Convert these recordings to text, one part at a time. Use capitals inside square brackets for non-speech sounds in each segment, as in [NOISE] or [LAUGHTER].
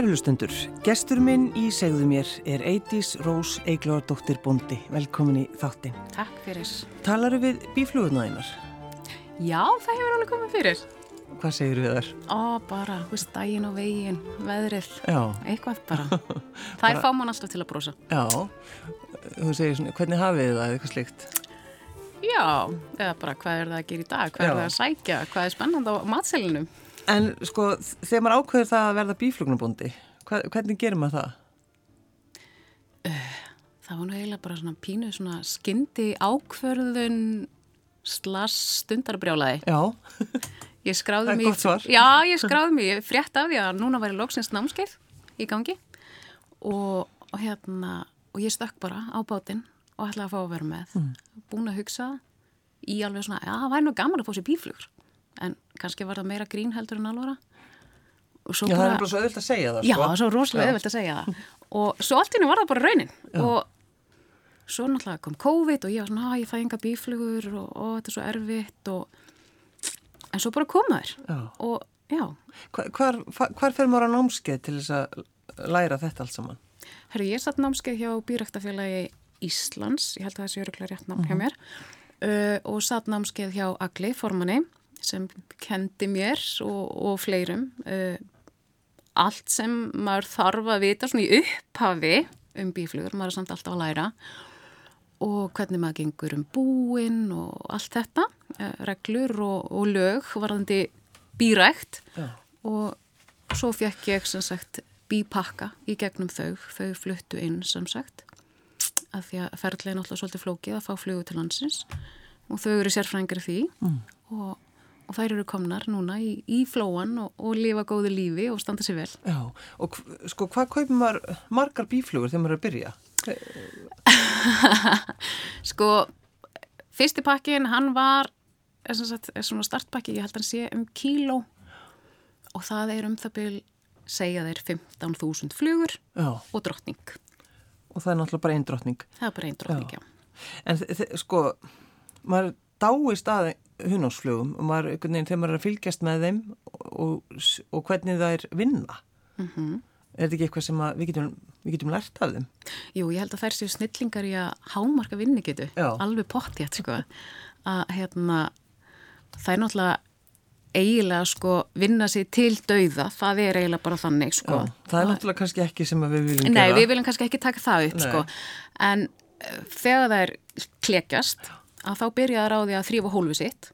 Kærlustundur, gestur minn í segðu mér er Eidís Rós Eiglóðardóttir Bondi. Velkomin í þáttin. Takk fyrir. Talaru við bíflugurna einar? Já, það hefur alveg komið fyrir. Hvað segir við þar? Ó, bara, þú veist, daginn og veginn, veðrið, Já, eitthvað bara. [LAUGHS] Það er fá mann alltaf til að brosa. já. Þú segir svona, hvernig hafið það, eitthvað slikt? Já, eða bara hvað er það að gera í dag, hvað Já. er það að sækja, hvað er spennandi á matselinu. En sko, þegar maður ákveður það að verða bíflugnabondi, hvernig gerir maður það? Það var nú eiginlega bara svona pínu svona skyndi ákvörðun slass stundarbrjálaði. Já, Ég skráði [LAUGHS] Það er mig... gott svar. Já, ég skráði mig, ég frétt af því að núna væri loksins námskeið í gangi og, og hérna, og ég stökk bara á bátinn og ætlaði að fá að vera með. Mm. Búin að hugsa í alveg svona, já, það væri nú gaman að fá sér bíflugur, en kannski var það meira grín heldur en alvara. Já það er bara svo auðvilt að segja það, Já, sko. svo rosalega Já. auðvelt að segja það. Og svo allt í henni var það bara raunin. Og svo náttúrulega kom COVID og ég var svona, að ég fæ enga bíflugur og, og þetta er svo erfitt og en svo bara koma þér. Já. Og já, Hvar, hvar, hvar fer maður á námskeið til þess að læra þetta allt saman? herru, ég satt námskeið hjá Býræktafélagi Íslands, ég held að það sé öruglega rétt nám hjá mér, uh, og satt námskeið hjá Agli, formanni, sem kendi mér og, og fleirum uh, allt sem maður þarf að vita svona í upphafi um bíflugur, maður er samt alltaf að læra og hvernig maður gengur um búinn og allt þetta, uh, reglur og, og lög varðandi bírækt Já. og svo fekk ég sem sagt bípakka í gegnum þau, þau fluttu inn sem sagt að því að ferðlega er náttúrulega svolítið flókið að fá flugu til landsins og þau eru sérfræðingar í því mm. og, og þær eru komnar núna í, í flóan og, og lifa góðu lífi og standa sér vel. Já, og sko, hvað kaupir maður margar bíflugur þegar maður er að byrja? [LAUGHS] Sko, fyrsti pakkin hann var er svona startpakki, ég held að hann sé um kíló og það er um það byl segja þeir 15.000 flugur Já, og drottning. og það er náttúrulega bara einn drottning. Það er bara einn drottning, já. En þ- þ- sko, maður dáist að hunásflugum og maður, einhvern veginn, þegar maður er að fylgjast með þeim og, og hvernig það er vinna. Mhm. Er þetta ekki eitthvað sem við getum, við getum lært af þeim? Jú, ég held að þær séu snillingar í að hámarka vinnigetu, Já. alveg pottjætt sko, að hérna það er náttúrulega eiginlega sko vinna sér til dauða, það er eiginlega bara þannig sko. Já, það er náttúrulega kannski ekki sem við viljum Nei, gera. við viljum kannski ekki taka það upp Nei. sko, en uh, þegar það er klekjast, að þá byrja það á því að þrýfa hólfið sitt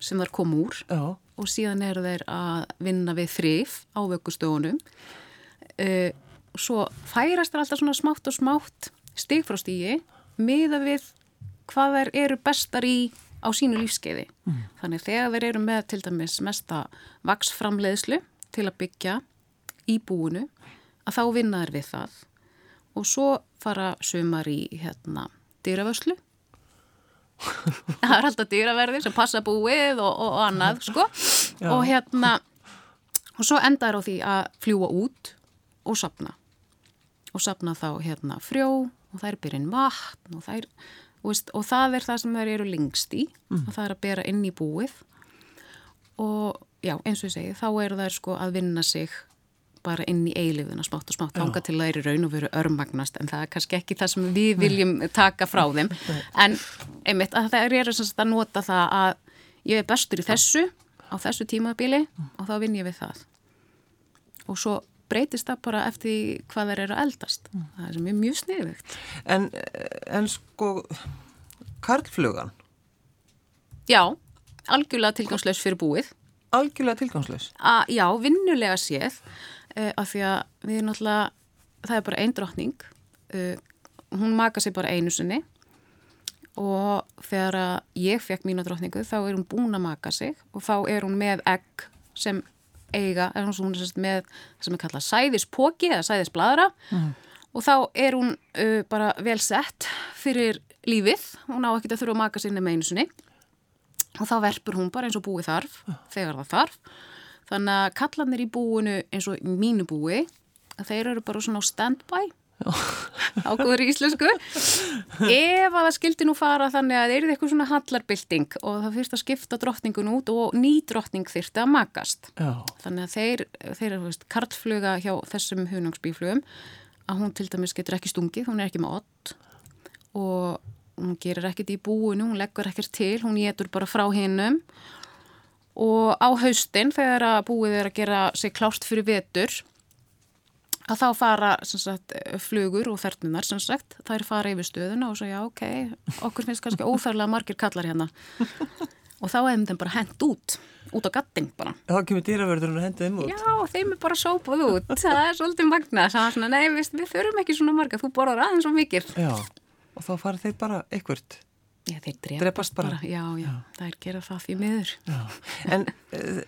sem þar kom úr Já, og síðan eru þeir að vinna við þrýf á vöggustofunum uh, svo færast þeir alltaf svona smátt og smátt stig frá stígi miða við hvað þeir eru bestar í á sínu lífskeiði. Þannig þegar þeir eru með til dæmis mesta vaksframleiðslu til að byggja í búinu að þá vinna þeir við það. Og svo fara sumar í hérna dýravöslu [LAUGHS] það er alltaf dýraverðir sem passa búið og, og, og annað sko. Já. og hérna og svo endar á því að fljúa út og sapna og sapna þá hérna frjó og það er byrjinn vatn og, þær, og, veist, og það er það sem þær eru lengst í. Og það er að bera inn í búið. Og já, eins og ég segi þá eru þær sko að vinna sig bara inn í eilifðina smátt og smátt þanga til að það eru raun og veru örmagnast en það er kannski ekki það sem við viljum taka frá þeim. En einmitt að það eru að nota það að ég er bestur í þessu á þessu tímabili og þá vinn ég við það. Og svo breytist það bara eftir hvað þær eru að eldast. Það er er mjög sniðugt. En, en sko, karlflugan, já, algjörlega tilgangslaus fyrir búið. Algjörlega tilgangslaus. að, já, vinnulega séð uh, af því að við erum náttúrulega það er bara einn drottning. Uh, hún maka sig bara einu sinni. Og þegar ég fekk mína drottningu þá er hún búin að maka sig. Og þá er hún með egg sem eiga, er hún svona sérst með það sem er kallað sæðispóki eða sæðisbladra og þá er hún uh, bara vel sett fyrir lífið, hún á ekkert að þurfa að maka sig nema einu sinni. Og þá verpur hún bara eins og búið þarf þegar það þarf þannig að kallanir í búinu eins og mínu búi þeir eru bara svona á standby. Ágóður [LAUGHS] í íslensku. Ef að það skildi nú fara þannig að það er eitthvað svona hallarbilding og það fyrst að skipta drottningun út og ný drottning þyrti að makast. Já. þannig að þeir, þeir eru kartfluga hjá þessum hunangsbíflugum að hún til dæmis getur ekki stungið hún er ekki með ott og hún gerir ekkert í búinu, hún leggur ekkert til hún getur bara frá hinnum og á haustin þegar að búið er að gera sig klárt fyrir vetur að þá fara sagt, flugur og þernunar sem sagt, þær fara yfir stöðuna og já ok, okkur finnst kannski óþærlega margir kallar hérna og þá hefum þeim bara hend út út á gatting bara. Þá kemur dýravörður og hendið þeim út. Já, þeim er bara sópuð út það er svolítið magna, það er svona nei, við, þurfum ekki svona marga, þú borðar aðeins svo mikið. Já, og þá fara þeir bara ekkert. Já, þeir drepast, drepast bara. bara. Já, já, já, það er gerað það því miður. Já, en uh,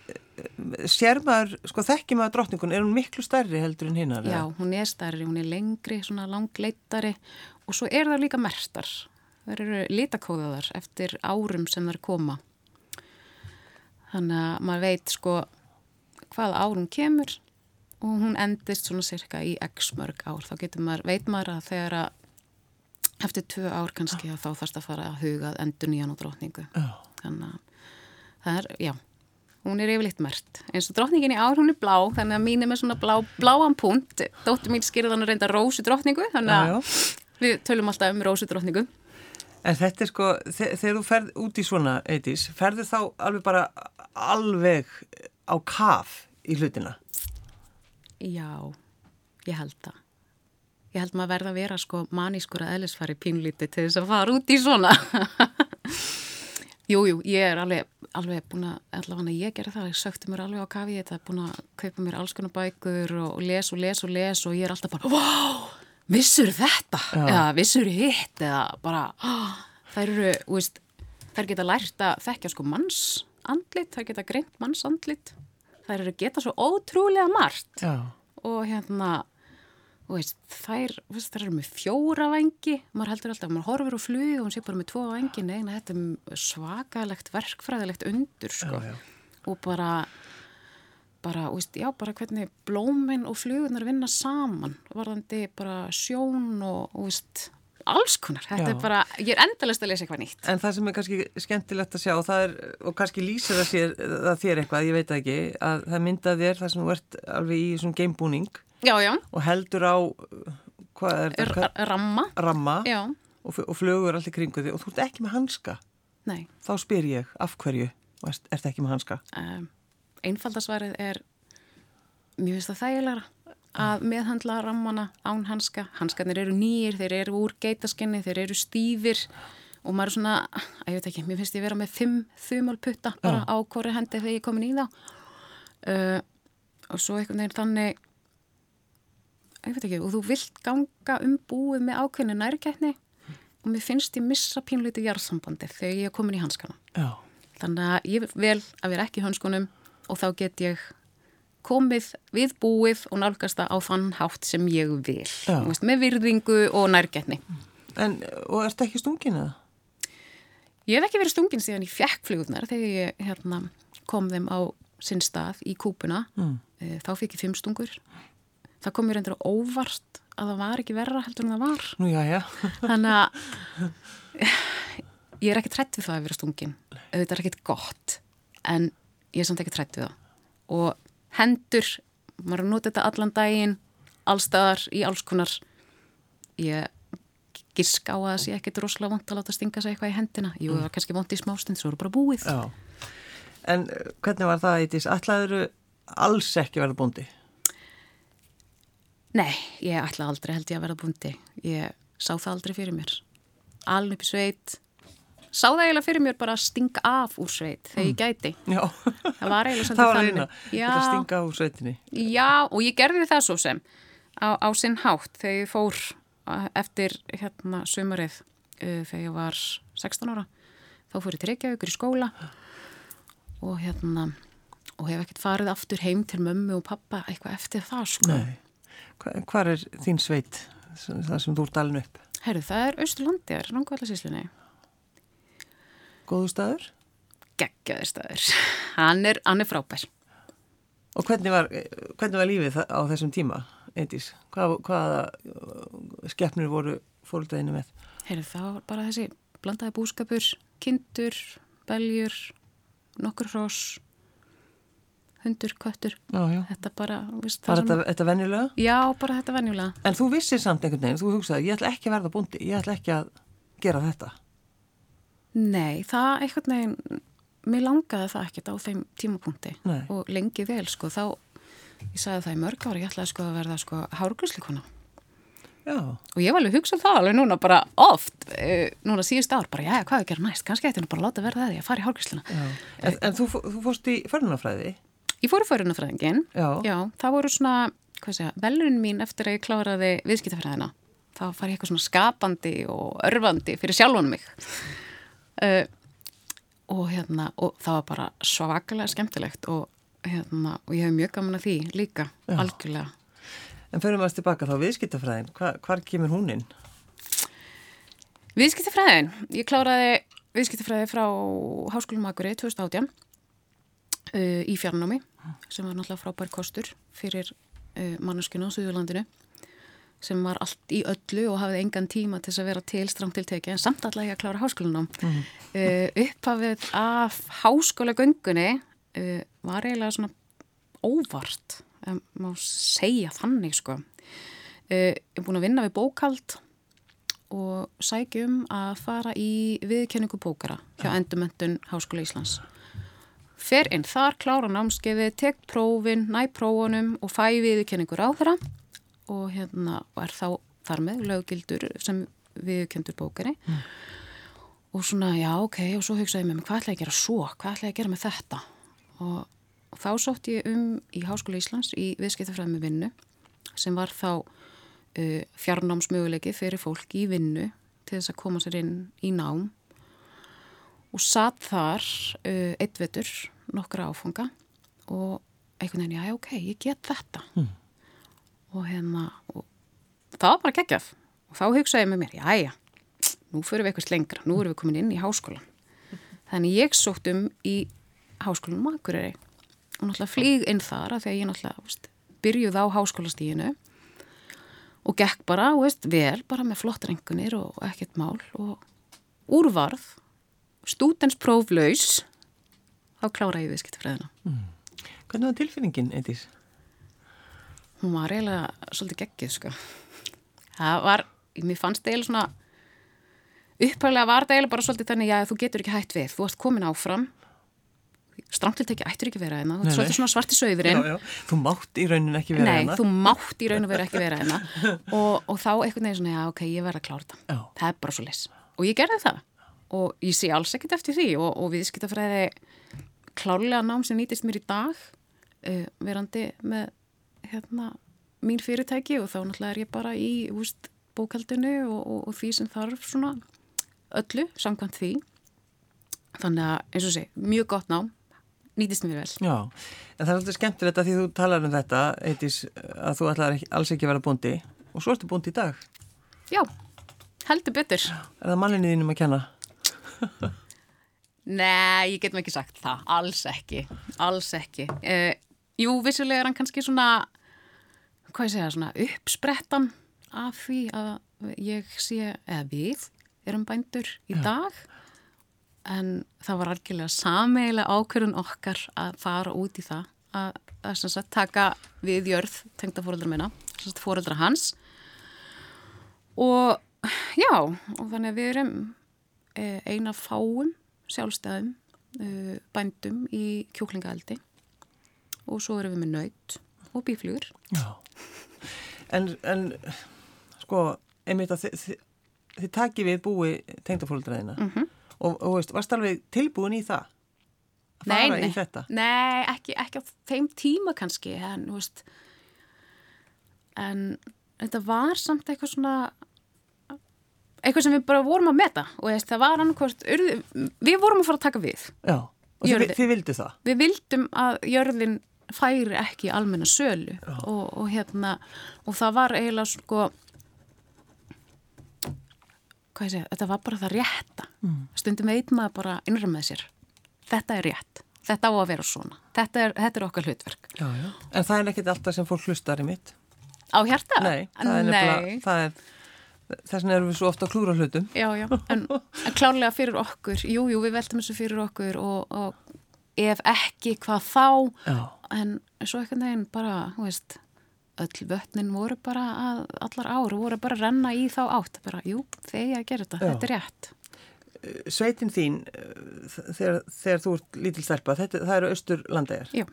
sér maður, sko þekki maður drottningun, er hún miklu stærri heldur en hinnar? Já, hún er stærri, hún er lengri, svona langleittari og svo er það líka mertar. Það eru litakóðaðar eftir árum sem það er koma. Þannig að maður veit sko hvað árum kemur og hún endist svona cirka í x mörg ár. Þá getur maður, veit maður að þegar að eftir tvö ár kannski að þá þarfst að fara að huga endur nýjan og drótningu. Já. Þannig að það er, já, hún er yfirleitt mert. Eins og drótningin í ár, hún er blá, þannig að mín er með svona blá, bláan punkt. Dóttur mín skýrði hann að reynda rósu drótningu, þannig að við tölum alltaf um rósu drótningu. En þetta er sko, þe þegar þú ferð út í svona, Eidís, ferðu þá alveg bara alveg á kaf í hlutina? Já, ég held það. Ég held maður verða að vera sko manískur að eðlisfari pínlíti til þess að fara út í svona. jú, jú, ég er alveg, alveg búin að, allavega ég gerði það, ég sökti mér alveg á kafi, ég er búin að kaupa mér alls konar bækur og, les og les og les og ég er alltaf bara, wow, vissur þetta? Já. Eða vissur hitt? Eða bara, oh, þær eru, veist, þær geta lært að þekkja sko mannsandlit, þær geta greint mannsandlit, þær eru geta svo ótrúlega margt Já. og hérna og veist, þær, veist, þær eru með fjóra vangi, maður heldur alltaf, maður horfir á flug og hún sé bara með tvo vangi, neina þetta er svakalegt verkfræðilegt undur sko. Já, já. og bara bara, veist, já, bara hvernig blómin og flugunar vinna saman varðandi bara sjón og, og veist, alls konar. Þetta Já. er bara, ég er endalist að lesa eitthvað nýtt. En það sem er kannski skemmtilegt að sjá og, er, og kannski lýsir það, sér, það þér eitthvað, ég veit ekki, að það mynda þér þar sem þú ert alveg í svona gamebúning já, já, og heldur á, hvað er þetta, ramma. Ramma. Og, og flugur allir kringu þig. Og þú ert ekki með hanska. nei. Þá spyr ég, af hverju ert, ert ekki með hanska? um, einfaldasvarið er mjög finnst það þægilega að meðhandla rammana án hanska. Hanskarnir eru nýjir, þeir eru úr geitaskinni þeir eru stífir. Og maður er svona, að ég veit ekki, mér finnst ég vera með fimm þumálputta bara á hvori hendi þegar ég er komin í þá. Uh, og svo einhvern veginn þannig ég veit ekki, og þú vilt ganga um búið með ákveðinu nærgætni og mér finnst ég missa pínlítið jarðsambandi þegar ég er komin í hanskana Já. Þannig að ég vel að vera ekki í hönskunum og þá get ég komið við búið og nálgast það á þann hátt sem ég vil. Veist, með virðingu og nærgetni. En, og ert ekki stungin eða? Ég hef ekki verið stungin síðan ég fekk flugurnar þegar ég hérna, kom þeim á sinn stað í kúpuna. Mm. Eh, Þá fikk ég fimm stungur. Það kom mér endur óvart að það var ekki verra heldur en það var. Nú, já, já. Þannig að ég er ekki trætt við það að vera stungin. Þetta er ekkit gott, en ég er samt ekki trætt við það. Og hendur, maður er að nota þetta allan daginn, allstaðar, í alls konar, ég giska á að það sé ekkit rosalega vant að láta stinga sig eitthvað í hendina. Jú, það var kannski vant í smástund, svo er bara búið. Já. En uh, hvernig var það, Eitís? Ætlaður alls ekki verða búndi? Nei, ég ætla aldrei held ég að vera búndi. Ég sá það aldrei fyrir mér. Aln upp í sveit. Sá það eiginlega fyrir mér bara að stinga af úr sveit þegar ég gæti. Já. Það var eiginlega [LAUGHS] Það svolítið var þannig. eina. Þetta stinga á sveitinni. Já, og ég gerði það svo sem á, á sinn hátt þegar ég fór eftir hérna sumarið uh, þegar ég var 16 ára. Þá fór ég til Reykjavíkur í skóla og hérna og hef ekkert farið aftur heim til mömmu og pappa eitthvað eftir það sko. Nei. Hva- Hvar er þín sveit, það sem þú ert alin upp? Herru, það er Austurlandiðar, Rangvallasíslinni. Góðu staður? Geggjaður staður. Hann er, hann er frábær. Og hvernig var, hvernig var lífið á þessum tíma, Eitís? Hvað, hvað, skeppnir voru fóröldaðinu með? Heyrðu, það var bara þessi blandaði búskapur, kindur, beljur, nokkur hross, hundur, köttur. Já, já. Þetta bara, víst, Var þetta, þetta venjulega? Já, bara þetta venjulega. En þú vissir samt einhvern veginn, þú hugsaði, ég ætla ekki að verða búndi, ég ætla ekki að gera þetta. Nei, það einhvern veginn, mér langaði það ekkert á þeim tímapunkti Nei. og lengi vel, sko, þá, ég sagði það í mörg ára, ég ætlaði sko að verða sko hárgríslikona. Já, Og ég var alveg að hugsa það alveg núna bara oft, uh, núna síðust ár, bara, já, hvað er að gera næst? Kannski ætti nú bara að láta verða það því að fara í hárgríslina. já. En, en þú, þú fórst í förnunafræði? Ég fór í fórunafræðingin, Já. já, það voru svona, hvað segja, velun mín eftir að ég kláraði viðskiptafræðina. Það var ég eitthvað svona skapandi og örfandi fyrir sjálfan mig. Uh, og hérna, og það var bara svakalega skemmtilegt og hérna, og ég hef mjög gaman að því líka, Já. algjörlega. En fyrir maður tilbaka þá viðskiptafræðin, hva, hvar kemur hún inn? Viðskiptafræðin, ég kláraði viðskiptafræði frá Háskólum Akurey 2018 uh, í fjarnámi sem var náttúrulega frábær kostur fyrir uh, manneskuna á Suðurlandinu sem var allt í öllu og hafði engan tíma til þess að vera til stramt til teki en samt alltaf ég að klára háskólanám. Mm. Uh, upphafið af háskólagöngunni var eiginlega svona óvart, um, má segja þannig sko. Ég er búin að vinna við bókald og sækjum að fara í viðkenningu bókara hjá Endumöntun Háskóla Íslands. Fer inn þar, klára námskeiði, tek prófin, næ prófunum og fæ viðkenningur á þeirra og hérna er þá þar með löggildur sem viðkendur bókari. Og svona, já, ok, og svo hugsaði ég með mig, hvað ætla ég að gera svo? Hvað ætla ég að gera með þetta? Og, og þá sótt ég um í Háskóla Íslands í viðskiptafræðum með vinnu sem var þá uh, fjarnámsmöguleiki fyrir fólk í vinnu til þess að koma sér inn í nám og satt þar uh, eitt vetur nokkra áfanga og einhvern veginn, já, ok, ég get þetta. Mm. og hérna og það var bara geggjaf og þá hugsaði ég með mér, já, já nú fyrir við eitthvað lengra, nú erum við komin inn í háskólan [LAUGHS] þannig ég sótt um í háskólanum Akureyri og náttúrulega flýg inn þar að því að ég náttúrulega veist, byrjuð á háskólastíginu og gekk bara, veist, vel, bara með flott rengunir og ekkert mál og úrvarð, stúdenspróflaus, þá klára ég viðskiptafræðina. Hvernig var tilfinningin, Eidís? Hún var eiginlega svolítið geggið, sko. Það var, mér fannst það eiginlega svona, upphæðilega var það eiginlega bara svolítið þannig, já, þú getur ekki hætt við, þú ert komin áfram, stramtilteki ættir ekki vera hérna, þú ert svolítið svona svarti sögurinn. Þú mátt í raunin ekki vera Nei, hérna. þú mátt í raun og vera ekki vera hérna [LAUGHS] og, og þá einhvern veginn svona, já, ok, ég verð að klára þetta. Já. Það er bara svo les. Og ég gerði það og ég sé alls ekkert eftir því og, og viðskiptafræði klárlega nám sem nýtist mér í dag uh, verandi með hérna, mín fyrirtæki og þá náttúrulega er ég bara í úst, bókaldinu og, og, og því sem þarf svona öllu samkvæmt því. Þannig að, eins og sé, mjög gott nám, nýtist mér vel. Já, en það er svolítið skemmtilegt að því þú talar um þetta, Eidís, að þú ætlar alls ekki að vera búndi og svo ertu búndi í dag. Já, heldur betur. Er það manninni þínum að kenna? Nei, ég get mér ekki sagt það, alls ekki, alls ekki. Uh, jú, vissulega er hann kannski svona, hvað ég segja, svona uppsprettan af því að ég sé, eða við erum bændur í dag, en það var algjörlega sameigilega ákvörðun okkar að fara út í það, að, að sagt, taka við jörð tengda fóreldra minna, fóreldra hans. Og já, og þannig að við erum eina fáum sjálfstæðum uh, bændum í kjúklingaeldi og svo erum við með naut og bíflugur. Já. En, en sko, einmitt að þið, þið, taki við búi tengdafólkdraðina mm -hmm. og, og veist, varst alveg tilbúin í það? Að Nei, fara nei, í þetta? nei ekki, ekki á þeim tíma kannski en, veist, en þetta var samt eitthvað svona eitthvað sem við bara vorum að meta og veist, það var annarkvort, við vorum að fara að taka við. Já, og þið, Jörði. þið vildu það? Við vildum að jörðin færi ekki almenna sölu og, og hérna og það var eiginlega sko hvað ég segja, þetta var bara það rétta mm. stundum veit maður bara innra með sér þetta er rétt, þetta á að vera svona þetta er, þetta er okkar hlutverk Já, já. En það er ekkit alltaf sem fólk hlustar í mitt? á hjarta? Nei, það er nefnilega, það er, Þess vegna erum við svo ofta að klúra hlutum. Já, já, en, en klárlega fyrir okkur, jú, jú, við veltum þessu fyrir okkur og, og ef ekki, hvað þá, Já. en svo einhvern veginn bara, þú veist, öll vötnin voru bara að, allar ár voru bara að renna í þá átt, bara, jú, þegar að gera þetta, Já. þetta er rétt. Sveitin þín, eh, þegar, þegar þú ert lítil stelpa, þetta, það eru austur landegar. Já,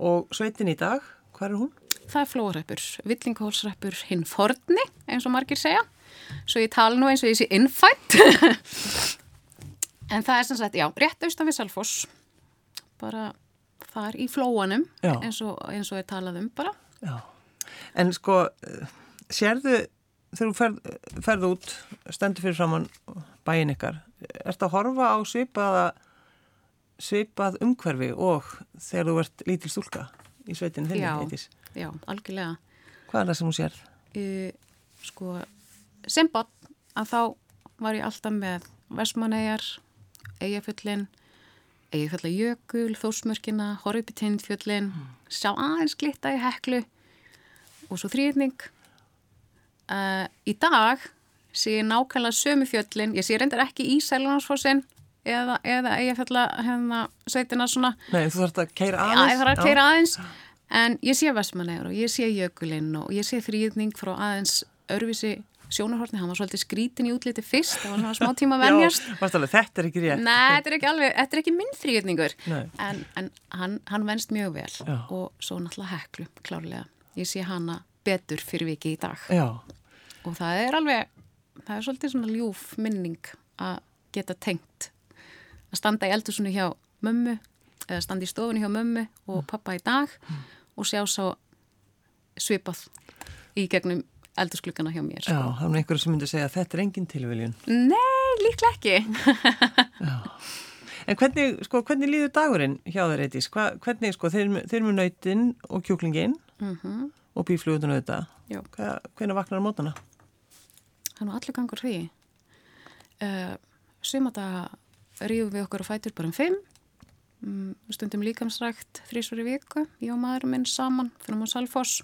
Og sveitin í dag, hvað er hún? það er flóreppur, villingahólsreppur hinn forni, eins og margir segja, svo ég tala nú eins og ég sé innfætt, [LAUGHS] en það er sem sagt, já, rétt austan við Salfoss, bara þar í flóanum, eins og, eins og er talað um bara. Já. En sko, eh, sérðu, þegar þú ferð, ferð út, stendur fyrir framann bæin ykkar, ertu að horfa á svipaða, svipað umhverfi og þegar þú ert lítil stúlka í sveitinu þinni, heitis? Já, algjörlega. Hvað er það sem hún sér? Uh, sko, sem botn að þá var ég alltaf með Vestmannegar, Eyjafjöllin, Eyjafjallajökul, Þórsmörkina, Horfipitindfjöllin, sjá aðeins glitta í heklu og svo þrýðning. Uh, í dag sé ég nákvæmlega sömu fjöllin, ég sé reyndar ekki í Sælunarsfossin eða, eða Eyjafjalla hérna sveitina svona. Nei, þú þarfst að keira Já, aðeins. ég þarf að keira aðeins. En ég sé Vestmannegur og ég sé Jökulinn og ég sé þrýðning frá aðeins örfisi sjónarhortni, hann var svolítið skrítin í útliti fyrst, það var svona smá tíma [LAUGHS] venjast. Já, alveg, þetta er ekki rétt. Nei, þetta er ekki alveg, þetta er ekki minn þrýðningur en, en hann, hann venst mjög vel Já. og svo náttúrulega heklu, klárlega. Ég sé hana betur fyrir viki í dag. Já, og það er alveg það er svolítið svona ljúf minning að geta tengt að standa í eldursunni hjá mömmu eða standa í stofunni hjá mömmu og pappa í dag og sjá svo svipað í gegnum eldursklukana hjá mér já, sko. það er einhverju sem myndi segja að þetta er engin tilviljun. Nei, líklega ekki [LAUGHS] En hvernig, sko, hvernig líður dagurinn hjá Eitís? Hva, hvernig, sko, þeir, þeir eru með nautinn og kjúklinginn mm og bíflugutin auðvitað. Já. Hva, hvernig vaknar á mótana? Það er nú allir gangur því uh, Sumadaga rífum við okkur á fætur bara um fimm. Um, stundum líkamsrækt þrísvar í viku, ég og maðurinn minn saman fyrir á Salfoss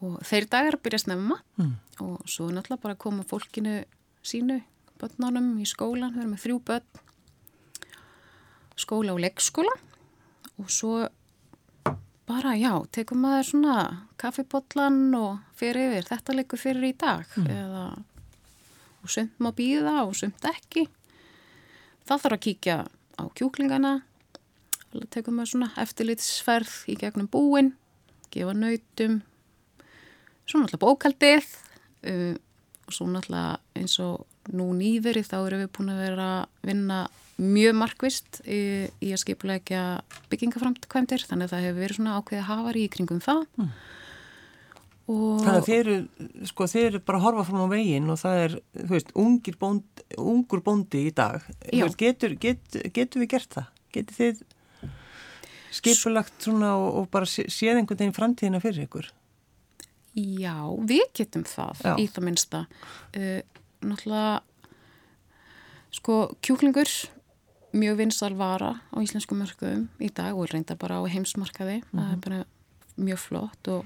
og þeir dagar byrja snemma Mm. og svo náttúrulega bara koma fólkinu sínu, börnunum í skólan, við erum með þrjú börn. Skóla og leggskóla og svo bara já, tekum maður svona kaffipotlan og fyrir yfir, þetta leikur fyrir í dag eða og sumt má býða og sumt ekki það þarf að kíkja á kjúklingana tekum maður svona eftirlitsferð í gegnum búin gefa nautum svo náttúrulega bókaldið uh, og svo náttúrulega eins og nú nýverið þá erum við búin að vera að vinna mjög markvist í, í að skipulegja byggingaframkvæmdir þannig að það hefur verið svona ákveðið hafari í kringum það Mm. Og Þannig að þeir eru, sko, þeir eru bara að horfa fram á veginn og það er, þú veist, bónd, ungur bóndi í dag. Veist, getur, get, getur við gert það? Getur þið skipulagt svona og, og bara sé- séð einhvern veginn framtíðina fyrir ykkur? Já, við getum það Já. í það minnsta. Uh, náttúrulega, sko, kjúklingur, mjög vinsal vara á íslensku mörkuðum í dag og reynda bara á heimsmarkaði. Það er bara mjög flott og,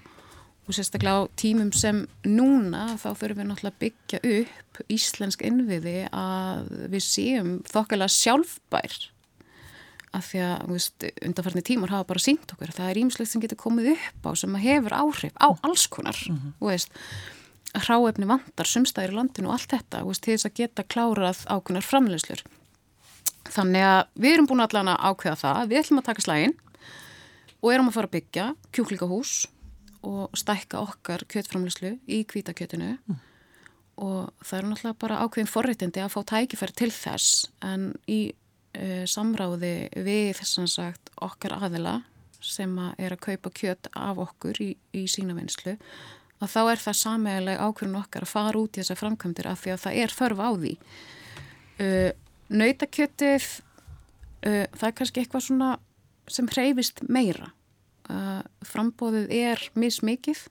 og sérstaklega á tímum sem núna þá þurfum við náttúrulega að byggja upp íslensk innviði að við séum þokkalega sjálfbær. Af því að veist, undanfarni tímar hafa bara sínt okkur það er ímislegt sem getur komið upp á sem að hefur áhrif á alls konar þú veist, hráefni vantar sumstæðir í landinu og allt þetta veist, til þess að geta klárað ákunar framleyslur þannig að við erum búin allan að ákveða það við ætlum að taka slægin og erum að fara að byggja kjúklingahús og stækka okkar kjötframleyslu í kvítakjötinu og það eru náttúrulega bara ákveðin forréttindi að fá tækifæri til þess en í uh, samráði við sagt okkar aðila sem að er að kaupa kjöt af okkur í, í sína vinslu að þá er það sameigileg ákveðin okkar að fara út í þessar framkvæmdir af því að það er þörf á því. Uh, nautakjötið uh, það er kannski eitthvað svona sem hreyfist meira uh, frambóðið er mismikið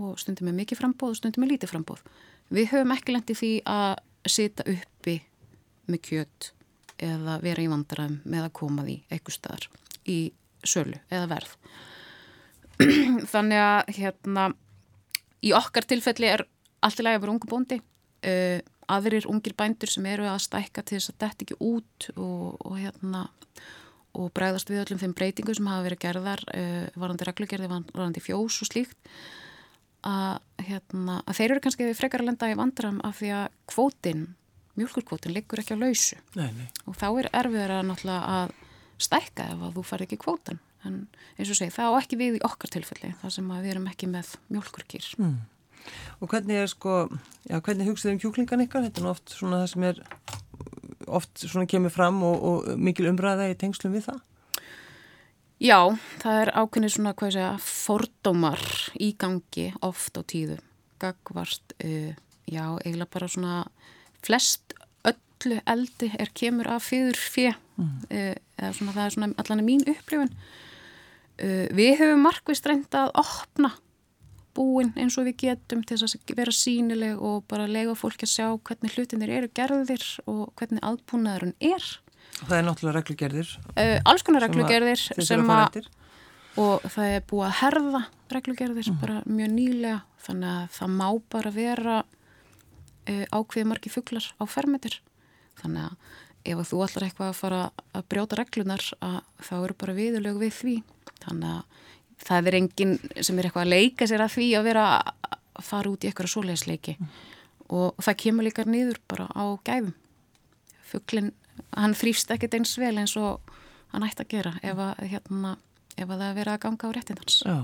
og stundum er mikið frambóð og stundum er lítið frambóð við höfum ekki lendið því að sita uppi með kjöt eða vera í vandræðum með að koma því eitthvað staðar í sölu eða verð. [CLEARS THROAT] Þannig að hérna í okkar tilfelli er allt í lagi að vera ungu bóndi. Uh, aðrir ungir bændur sem eru að stækka til þess að þetta ekki út og, og hérna og bregðast við öllum þeim breytingu sem hafa verið gerðar uh, varandi reglugerði, varandi fjós og slíkt að, hérna, að þeir eru kannski frekar að lenda í vandram af því að kvótin, mjölkurkvótin liggur ekki á lausu nei, nei. og þá er erfiðar að náttúrulega að stækka ef að þú fari ekki kvótan en eins og segi, það á ekki við í okkar tilfelli þar sem við erum ekki með mjölkurkýr mm. Og hvernig er sko já, hvernig hugsaðu um kjúklingan ykkar? Þetta er oft svona það sem er oft svona kemur fram og, og mikil umræða í tengslum við það? Já, það er ákveðin svona, hvað ég segja, fordómar í gangi oft á tíðu. Gagvart, uh, já, eiginlega bara svona flest öllu eldi er kemur af fyrr fjö, mm. uh, eða svona það er svona allan mín upplifun. Uh, við höfum markvist reyndað að opna búin eins og við getum til þess að vera sínileg og bara lega fólki að sjá hvernig hlutinir eru gerðir og hvernig aðbúnaðurinn er. Það er náttúrulega reglugerðir. Uh, alls konar reglugerðir sem að, og það er búið að herða reglugerðir mm. bara mjög nýlega þannig að það má bara vera uh, ákveði margi fugglar á fermetir. Þannig að ef að þú ætlar eitthvað að fara að brjóta reglunar að þá eru bara viðulög við því. Þannig að það er enginn sem er eitthvað að leika sér að því að vera að fara út í eitthvað svoleiðsleiki mm. og það kemur líka nýður bara á gæðum fugglin, hann þrýfst ekkert eins vel eins og hann ætti að gera ef að, hérna, ef að það er verið að ganga á réttindans Já,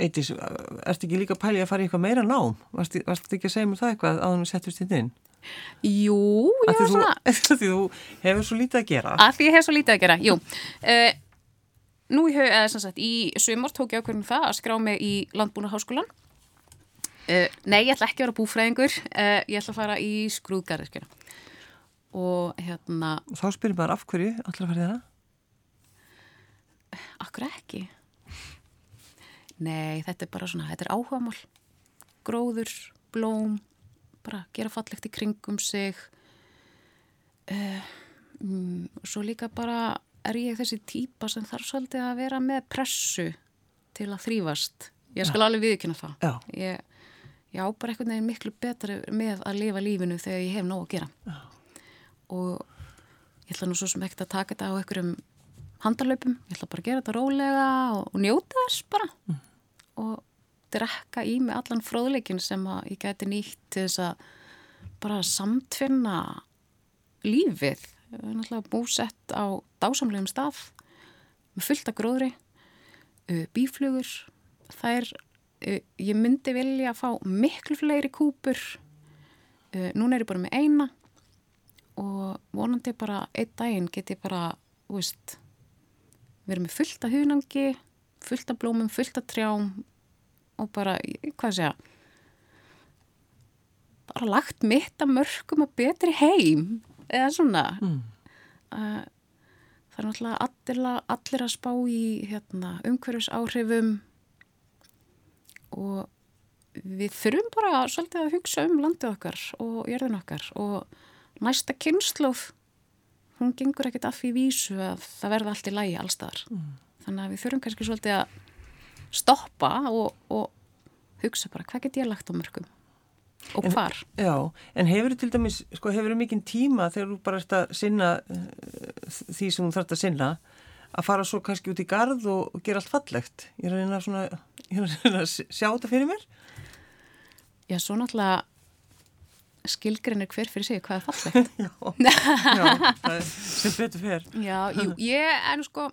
Eitís ertu ekki líka pæli að fara í eitthvað meira nám? Varst þetta ekki að segja mér það eitthvað að hann settust inn inn? Jú, var svona [LAUGHS] þú hefur svo lítið að gera því ég hef svo lítið að gera, jú uh, nú í, í sömur tók ég ákveðin það að skrá mig í landbúnaháskólan uh, nei, ég ætla ekki að vera búfræðingur. Uh, ég ætla að fara í skrúðgarðirkjuna og hérna og þá spyrir maður af hverju fara í það? Akkur ekki? Nei, þetta er bara svona þetta er áhugamál. Gróður, blóm bara gera fallegt í kringum sig. Uh, um, og svo líka bara er ég þessi típa sem þarf svolítið að vera með pressu til að þrýfast. Ég skal ja. alveg viðkynna það. Já. Ég, ég á bara einhvern veginn miklu betra með að lifa lífinu þegar ég hef nóg að gera. Já. Og ég ætla nú svo sem ekkert að taka þetta á einhverjum handalöpum. Ég ætla bara að gera þetta rólega og, og njóta þess bara. Mm. Og drekka í mig allan fróðleikin sem ég gæti nýtt til þess að bara samtfinna lífið náttúrulega búsett á dásamlegum stað með fullt af gróðri bíflugur þær, ég myndi vilja að fá miklu fleiri kúpur. Núna er ég bara með eina og vonandi bara einn daginn get ég bara veist, verið með fullt af hunangi fullt af blómum, fullt af trjám og bara, hvað sé ég bara lagt mitt að mörgum að betri heim eða svona mm. uh, það er náttúrulega allir, allir að spá í hérna, umhverjus áhrifum og við þurfum bara svolítið að hugsa um landið okkar og jörðin okkar og næsta kynnslóð hún gengur ekkert af því vísu að það verða allt í lægi allstaðar mm. þannig að við þurfum kannski svolítið að stoppa og, og hugsa bara hvað get ég lagt á mörgum og en, hvar. Já, en hefur þú til dæmis, sko, hefur þú mikinn tíma þegar þú bara ert að sinna uh, því sem þú þarfst að sinna að fara svo kannski út í gard og, gera allt fallegt? Ég er að reyna svona, [LAUGHS] ég er að reyna að sjá þetta fyrir mér. Já, svo náttúrulega skilgrinir hver fyrir sig hvað er fallegt. [LAUGHS] já, já, það er sem betur fyrir. Já, jú, ég nú sko,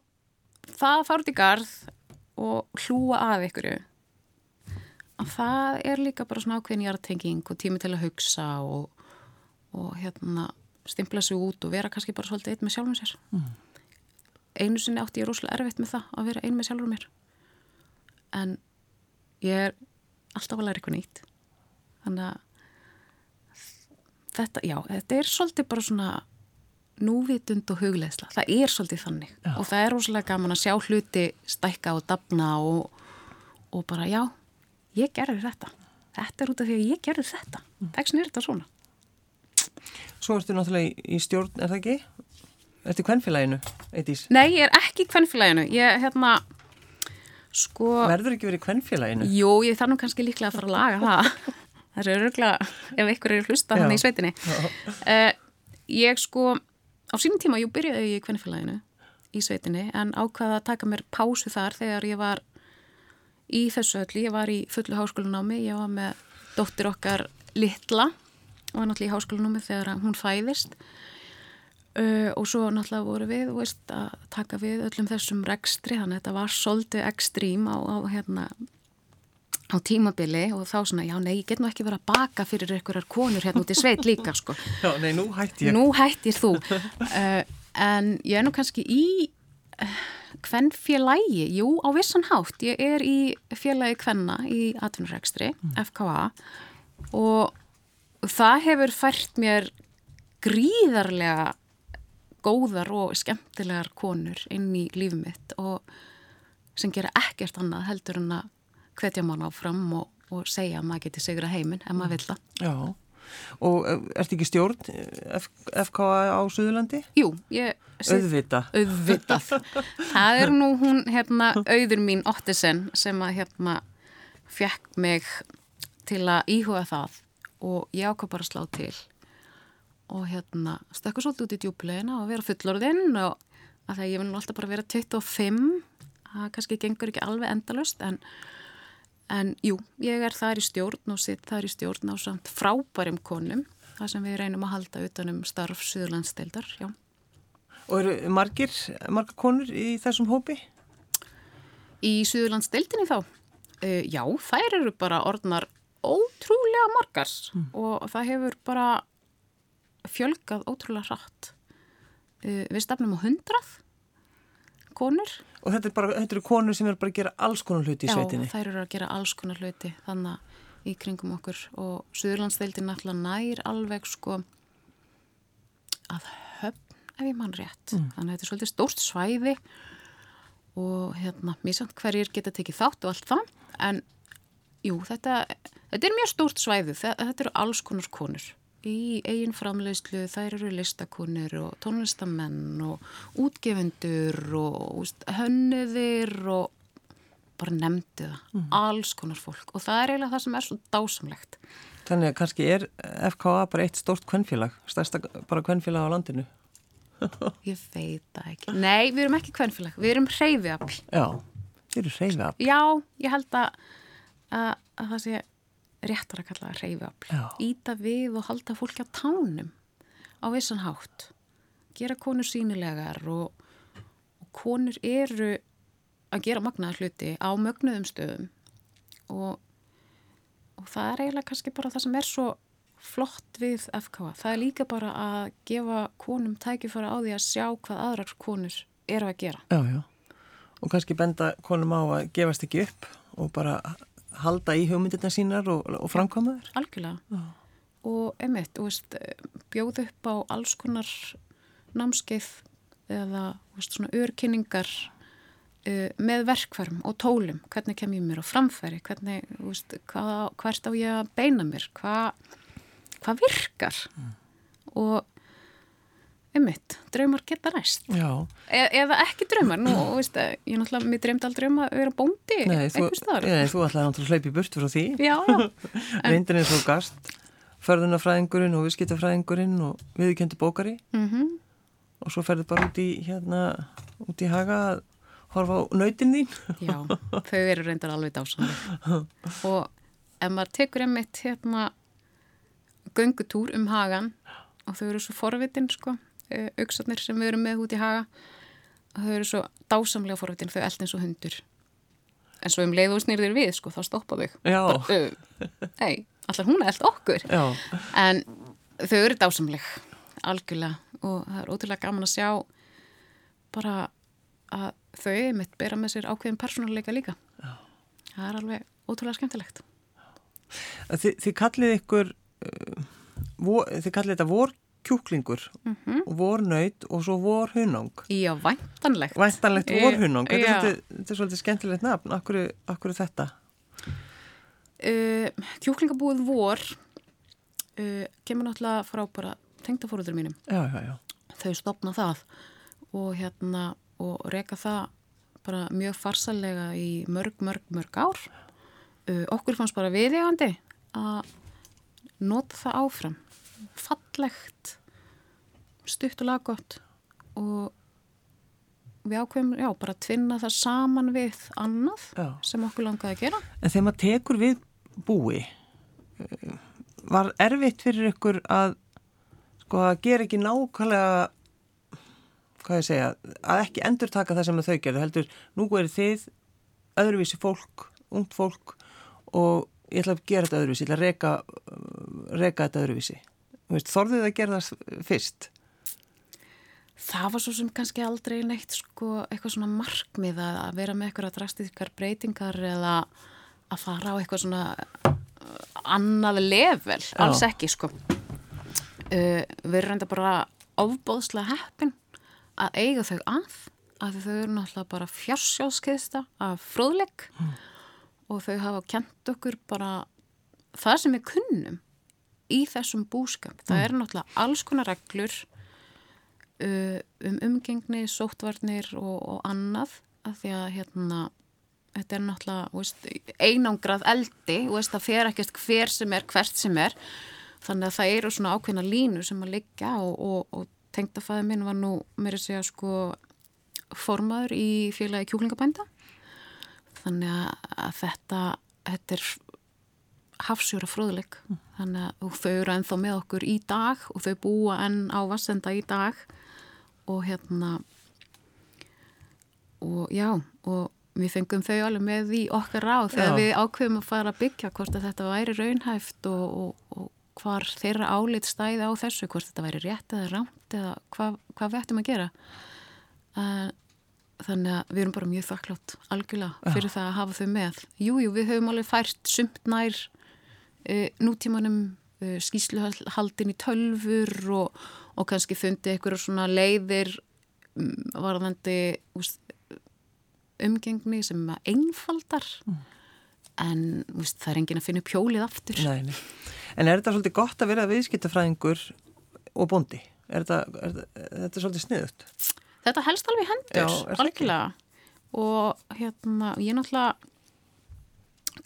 það að fara út í gard og hlúa að ykkurju að það er líka bara svona ákveðin hjartenging og tími til að hugsa og, og hérna stimpla sig út og vera kannski bara svolítið einn með sjálfum sér. Mm. einu sinni átti ég rosalega erfitt með það að vera einn með sjálfur mér. En ég er alltaf að læra eitthvað nýtt. Þannig að þetta, já, þetta er svolítið bara svona núvitund og hugleðsla, það er svolítið þannig. Já. og það er rosalega gaman að sjá hluti stækka og dapna og, og bara já ég gerði þetta. Þetta er út af því að ég gerði þetta. Þess vegna er þetta svona. Svo ertu náttúrulega í, stjórn, er það ekki? Ertu í kvennfélaginu, Eitís? Nei, ég er ekki í kvennfélaginu ég, hérna sko... Verður ekki verið í kvennfélaginu? Jú, ég þarf nú kannski líklega að fara að laga það. [LAUGHS] Það er öruglega ef ykkur eru hlusta hann í sveitinni. Uh, ég sko á sínum tíma, jú byrjaði ég í kvennfélaginu í sveitinni en ákvaða að taka mér pásu þar þegar ég var í þessu öllu, ég var í fullu háskólanámi, ég var með dóttir okkar Littla og var náttúrulega í háskólanámi þegar hún fæðist uh, og svo náttúrulega voru við veist, að taka við öllum þessum rekstri, þannig að þetta var svolítið ekstrím á, á hérna á tímabili og þá svona, já nei, ég get nú ekki verið að baka fyrir einhverjar konur hérna út í sveit líka sko. [LAUGHS] Já, nei, nú hætti ég. Nú hættir þú. [LAUGHS] Uh, en ég er nú kannski í uh, hvern félagi, jú, á vissan hátt. Ég er í félagi hvenna í atvinnurekstri, mm. FKA og það hefur fært mér gríðarlega góðar og skemmtilegar konur inn í lífið mitt og sem gera ekkert annað heldur en að hvetja mann áfram og, og segja að maður geti sigra heiminn ef maður vil það. Já, og eh, ert ekki stjórn F FKA á Suðurlandi? Jú, ég... Auðvita. Auðvitað. það er nú hún, hérna, auður mín Ottisen sem að, hérna, fekk mig til að íhuga það og ég ákvað bara að slá til og hérna stökkur svolítið út í djúplegina og vera fullorðinn og að það ég vil nú alltaf bara vera 25 það kannski gengur ekki alveg endalust en En jú, ég er þar í stjórn og sitt þar í stjórn á samt frábærum konum, það sem við reynum að halda utanum starf Suðurlandsdeildar, já. Og eru margir, marga konur í þessum hópi? Í Suðurlandsdeildinni þá? Uh, já, þær eru bara orðnar ótrúlega margars mm. og það hefur bara fjölgað ótrúlega hratt. Uh, við stafnum á hundrað konur. Og þetta, er bara, þetta eru konur sem eru bara að gera alls konar hluti í sveitinni? Já, þær eru að gera alls konar hluti þannig í kringum okkur og Suðurlandsdeildin alltaf nær alveg sko að höfn ef ég mann rétt. Mm. Þannig að þetta er svolítið stórt svæði og hérna, mér samt hverjir geta tekið þátt og allt það en jú, þetta, þetta er mjög stórt svæði, þetta eru alls konar konur í eigin framleiðslu, þær eru listakonir og tónlistamenn og útgefundur og hönniðir og bara nefndi það, mm. alls konar fólk og það er eiginlega það sem er svo dásamlegt. Þannig að kannski er FKA bara eitt stórt kvennfélag, stærsta bara kvennfélag á landinu? [LAUGHS] Ég veit það ekki. Nei, við erum ekki kvennfélag, við erum hreyfiafl. Já, við erum hreyfiafl. Já, ég held að, að, að það sé réttar að kalla það reyfafl íta við og halda fólki á tánum á vissan hátt. Gera konur sínilegar og, og konur eru að gera magnaðar hluti á mögnuðum stöðum. Og, og það er eiginlega kannski bara það sem er svo flott við FK það er líka bara að gefa konum tækifara á því að sjá hvað aðrar konur eru að gera. Já, já, og kannski benda konum á að gefast ekki upp og bara halda í hugmyndirna sínar og, og framkoma þér? Algjörlega. Já. Og emitt, veist, bjóð upp á alls konar námskeið eða veist, svona örkynningar uh, með verkvarm og tólum. Hvernig kem ég mér á framfæri? Hvernig, veist, hva, hvert á ég að beina mér? Hvað hva virkar? Mm. Og Ummitt, draumar geta næst. E eða ekki draumar, nú, veist, ég náttúrulega, mér dreymdi aldrei um að vera bóndi eitthvað staðar. Nei, þú ætlaði náttúrulega að hlaupi burt frá því. Já. [LAUGHS] Reyndin er svo gast, förðunafræðingurinn og viðskiptafræðingurinn og viðkjöndu bókari mm -hmm. og svo ferður bara út í, hérna, út í haga að horfa á nöytin þín. Já, þau eru reyndar alveg dásanlega. [LAUGHS] Og ef maður tekur einmitt, hérna, göngutúr um hagan og þau eru svo forvitin, sko auksarnir sem við erum með út í haga þau eru svo dásamlega forvitin þau eld eins og hundur. En svo um leið og snýrðir við sko þá stoppa þau. Hei, allar hún eld okkur? Já. en þau eru dásamleg algjörlega. Og það er ótrúlega gaman að sjá bara að þau mitt bera með sér ákveðin persónuleika líka. Já. það er alveg ótrúlega skemmtilegt. Þi, Þið kallið ykkur þið kallið þetta vor kjúklingur mm -hmm. og vornaut og svo vorhunang Já, væntanlegt. Væntanlegt vorhunang, þetta er, er svolítið skemmtilegt nafn, akkur, akkur er þetta? Uh, kjúklingabúið vor uh, kemur náttúrulega frá bara tengdafóruður mínum. Já, já, já. þau stopna það og hérna og reyka það bara mjög farsalega í mörg, mörg, mörg ár. Uh, okkur fannst bara viðjandi að nota það áfram fallegt stutt og laggott og við ákveðum, já, bara að tvinna það saman við annað Já. sem okkur langaði að gera En þegar maður tekur við búi, eh, var erfitt fyrir ykkur að, sko, að gera ekki nákvæmlega, hvað ég segja, að ekki endur taka það sem þau gerðu, heldur, nú er þið öðruvísi fólk, ungt fólk og ég ætla að gera þetta öðruvísi, ég ætla að reka þetta öðruvísi. Veist, Þorðuð þið að gera það fyrst? Það var svo sem kannski aldrei neitt sko eitthvað svona markmið að vera með eitthvað drastískar breytingar eða að fara á eitthvað svona uh, annað level, alls Já. ekki sko. Uh, við erum reynda bara ofbóðslega heppin að eiga þau að, að þau eru náttúrulega bara fjársjóðskeiðsta af fróðleik og þau hafa kent okkur bara það sem við kunnum í þessum búskap. Það eru náttúrulega alls konar reglur uh, um umgengni, sóttvarnir og, og annað að því að hérna þetta er náttúrulega veist, einangrað eldi og það fer ekkert hver sem er hvert sem er. Þannig að það eru svona ákveðna línu sem að liggja og, og, og tengdafæði minn var nú mér að segja sko formaður í félagi kjúklingabænda. Þannig að, þetta þetta er hafsjóra fróðleik þannig að þau eru ennþá með okkur í dag og þau búa enn á Vassenda í dag. Og hérna og já og við fengum þau alveg með í okkar ráð þegar Já. við ákveðum að fara að byggja hvort að þetta væri raunhæft og, og, og hvar þeirra álit stæði á þessu hvort þetta væri rétt eða rámt eða hvað, hvað við ættum að gera. Uh, þannig að við erum bara mjög þakklátt algjörlega fyrir það að hafa þau með. Jújú, jú, við höfum alveg fært sumt nær nútímanum uh, skýsluhaldin í tölfur og, og kannski fundið einhverjum svona leiðir um, varðandi úst, umgengni sem einfaldar en úst, það er enginn að finna upp hjólið aftur Nei, nei. En er þetta svolítið gott að vera viðskiptafræðingur og bóndi? Er þetta, er þetta, þetta er svolítið sniðut? Þetta helst alveg hendur, algjörlega. Og hérna, ég náttúrulega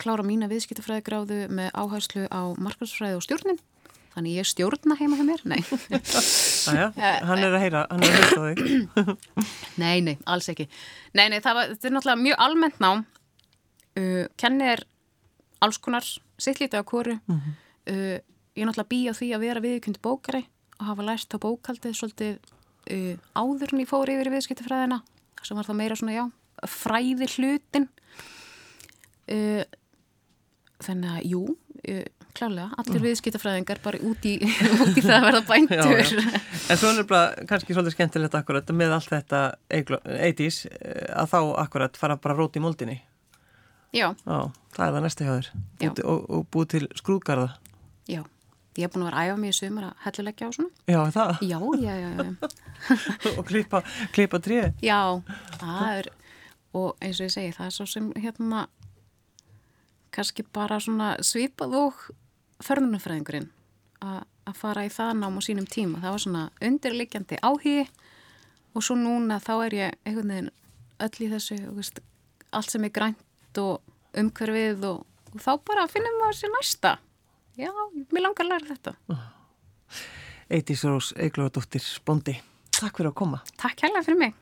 klára mína viðskiptafræðigráðu með áherslu á markarsfræði og stjórnin. Þannig ég stjórna heima hjá mér? Nei. [LAUGHS] Æja, hann er að heyra, hann er að heyra á þig. [COUGHS] nei, nei, alls ekki. Nei, nei, það var, þetta er náttúrulega mjög almennt nám. Uh, kennir alls konar sittlítið á kóru. uh, ég er náttúrulega býja því að vera viðkjöndi bókari og hafa lært á bókaldið svolítið uh, áður en ég fór yfir viðskiptafræðina sem var það meira svona, já, fræði hlutin uh, þannig að, jú uh, klálega, allir viðskiptafræðingar bara út í, [LAUGHS] út í það að verða bændur Já, já. En svo er bara kannski svolítið skemmtilegt akkurat með allt þetta 80s að þá akkurat fara bara rót í moldinni. já, Já, það er það næsta hjá þér. Búti, og, og búið til skrúðgarða. já ég er búin að vera æfa mig í sumar að helluleggja á svona Já, það. já, já, já, [LAUGHS] og klippa, klippa tríði. Já, það er og eins og ég segi, það er svo sem hérna kannski bara svona svipað og förnunafræðingurinn að fara í það nám á sínum tíma það var svona undirliggjandi áhugi og svo núna þá er ég einhvern veginn öll í þessu og veist, allt sem er grænt og umhverfið og, og þá bara finnum maður sér næsta já, mér langar að læra þetta Eitís Rós Eiglóðardóttir Bondi. Takk fyrir að koma. Takk hérlega fyrir mig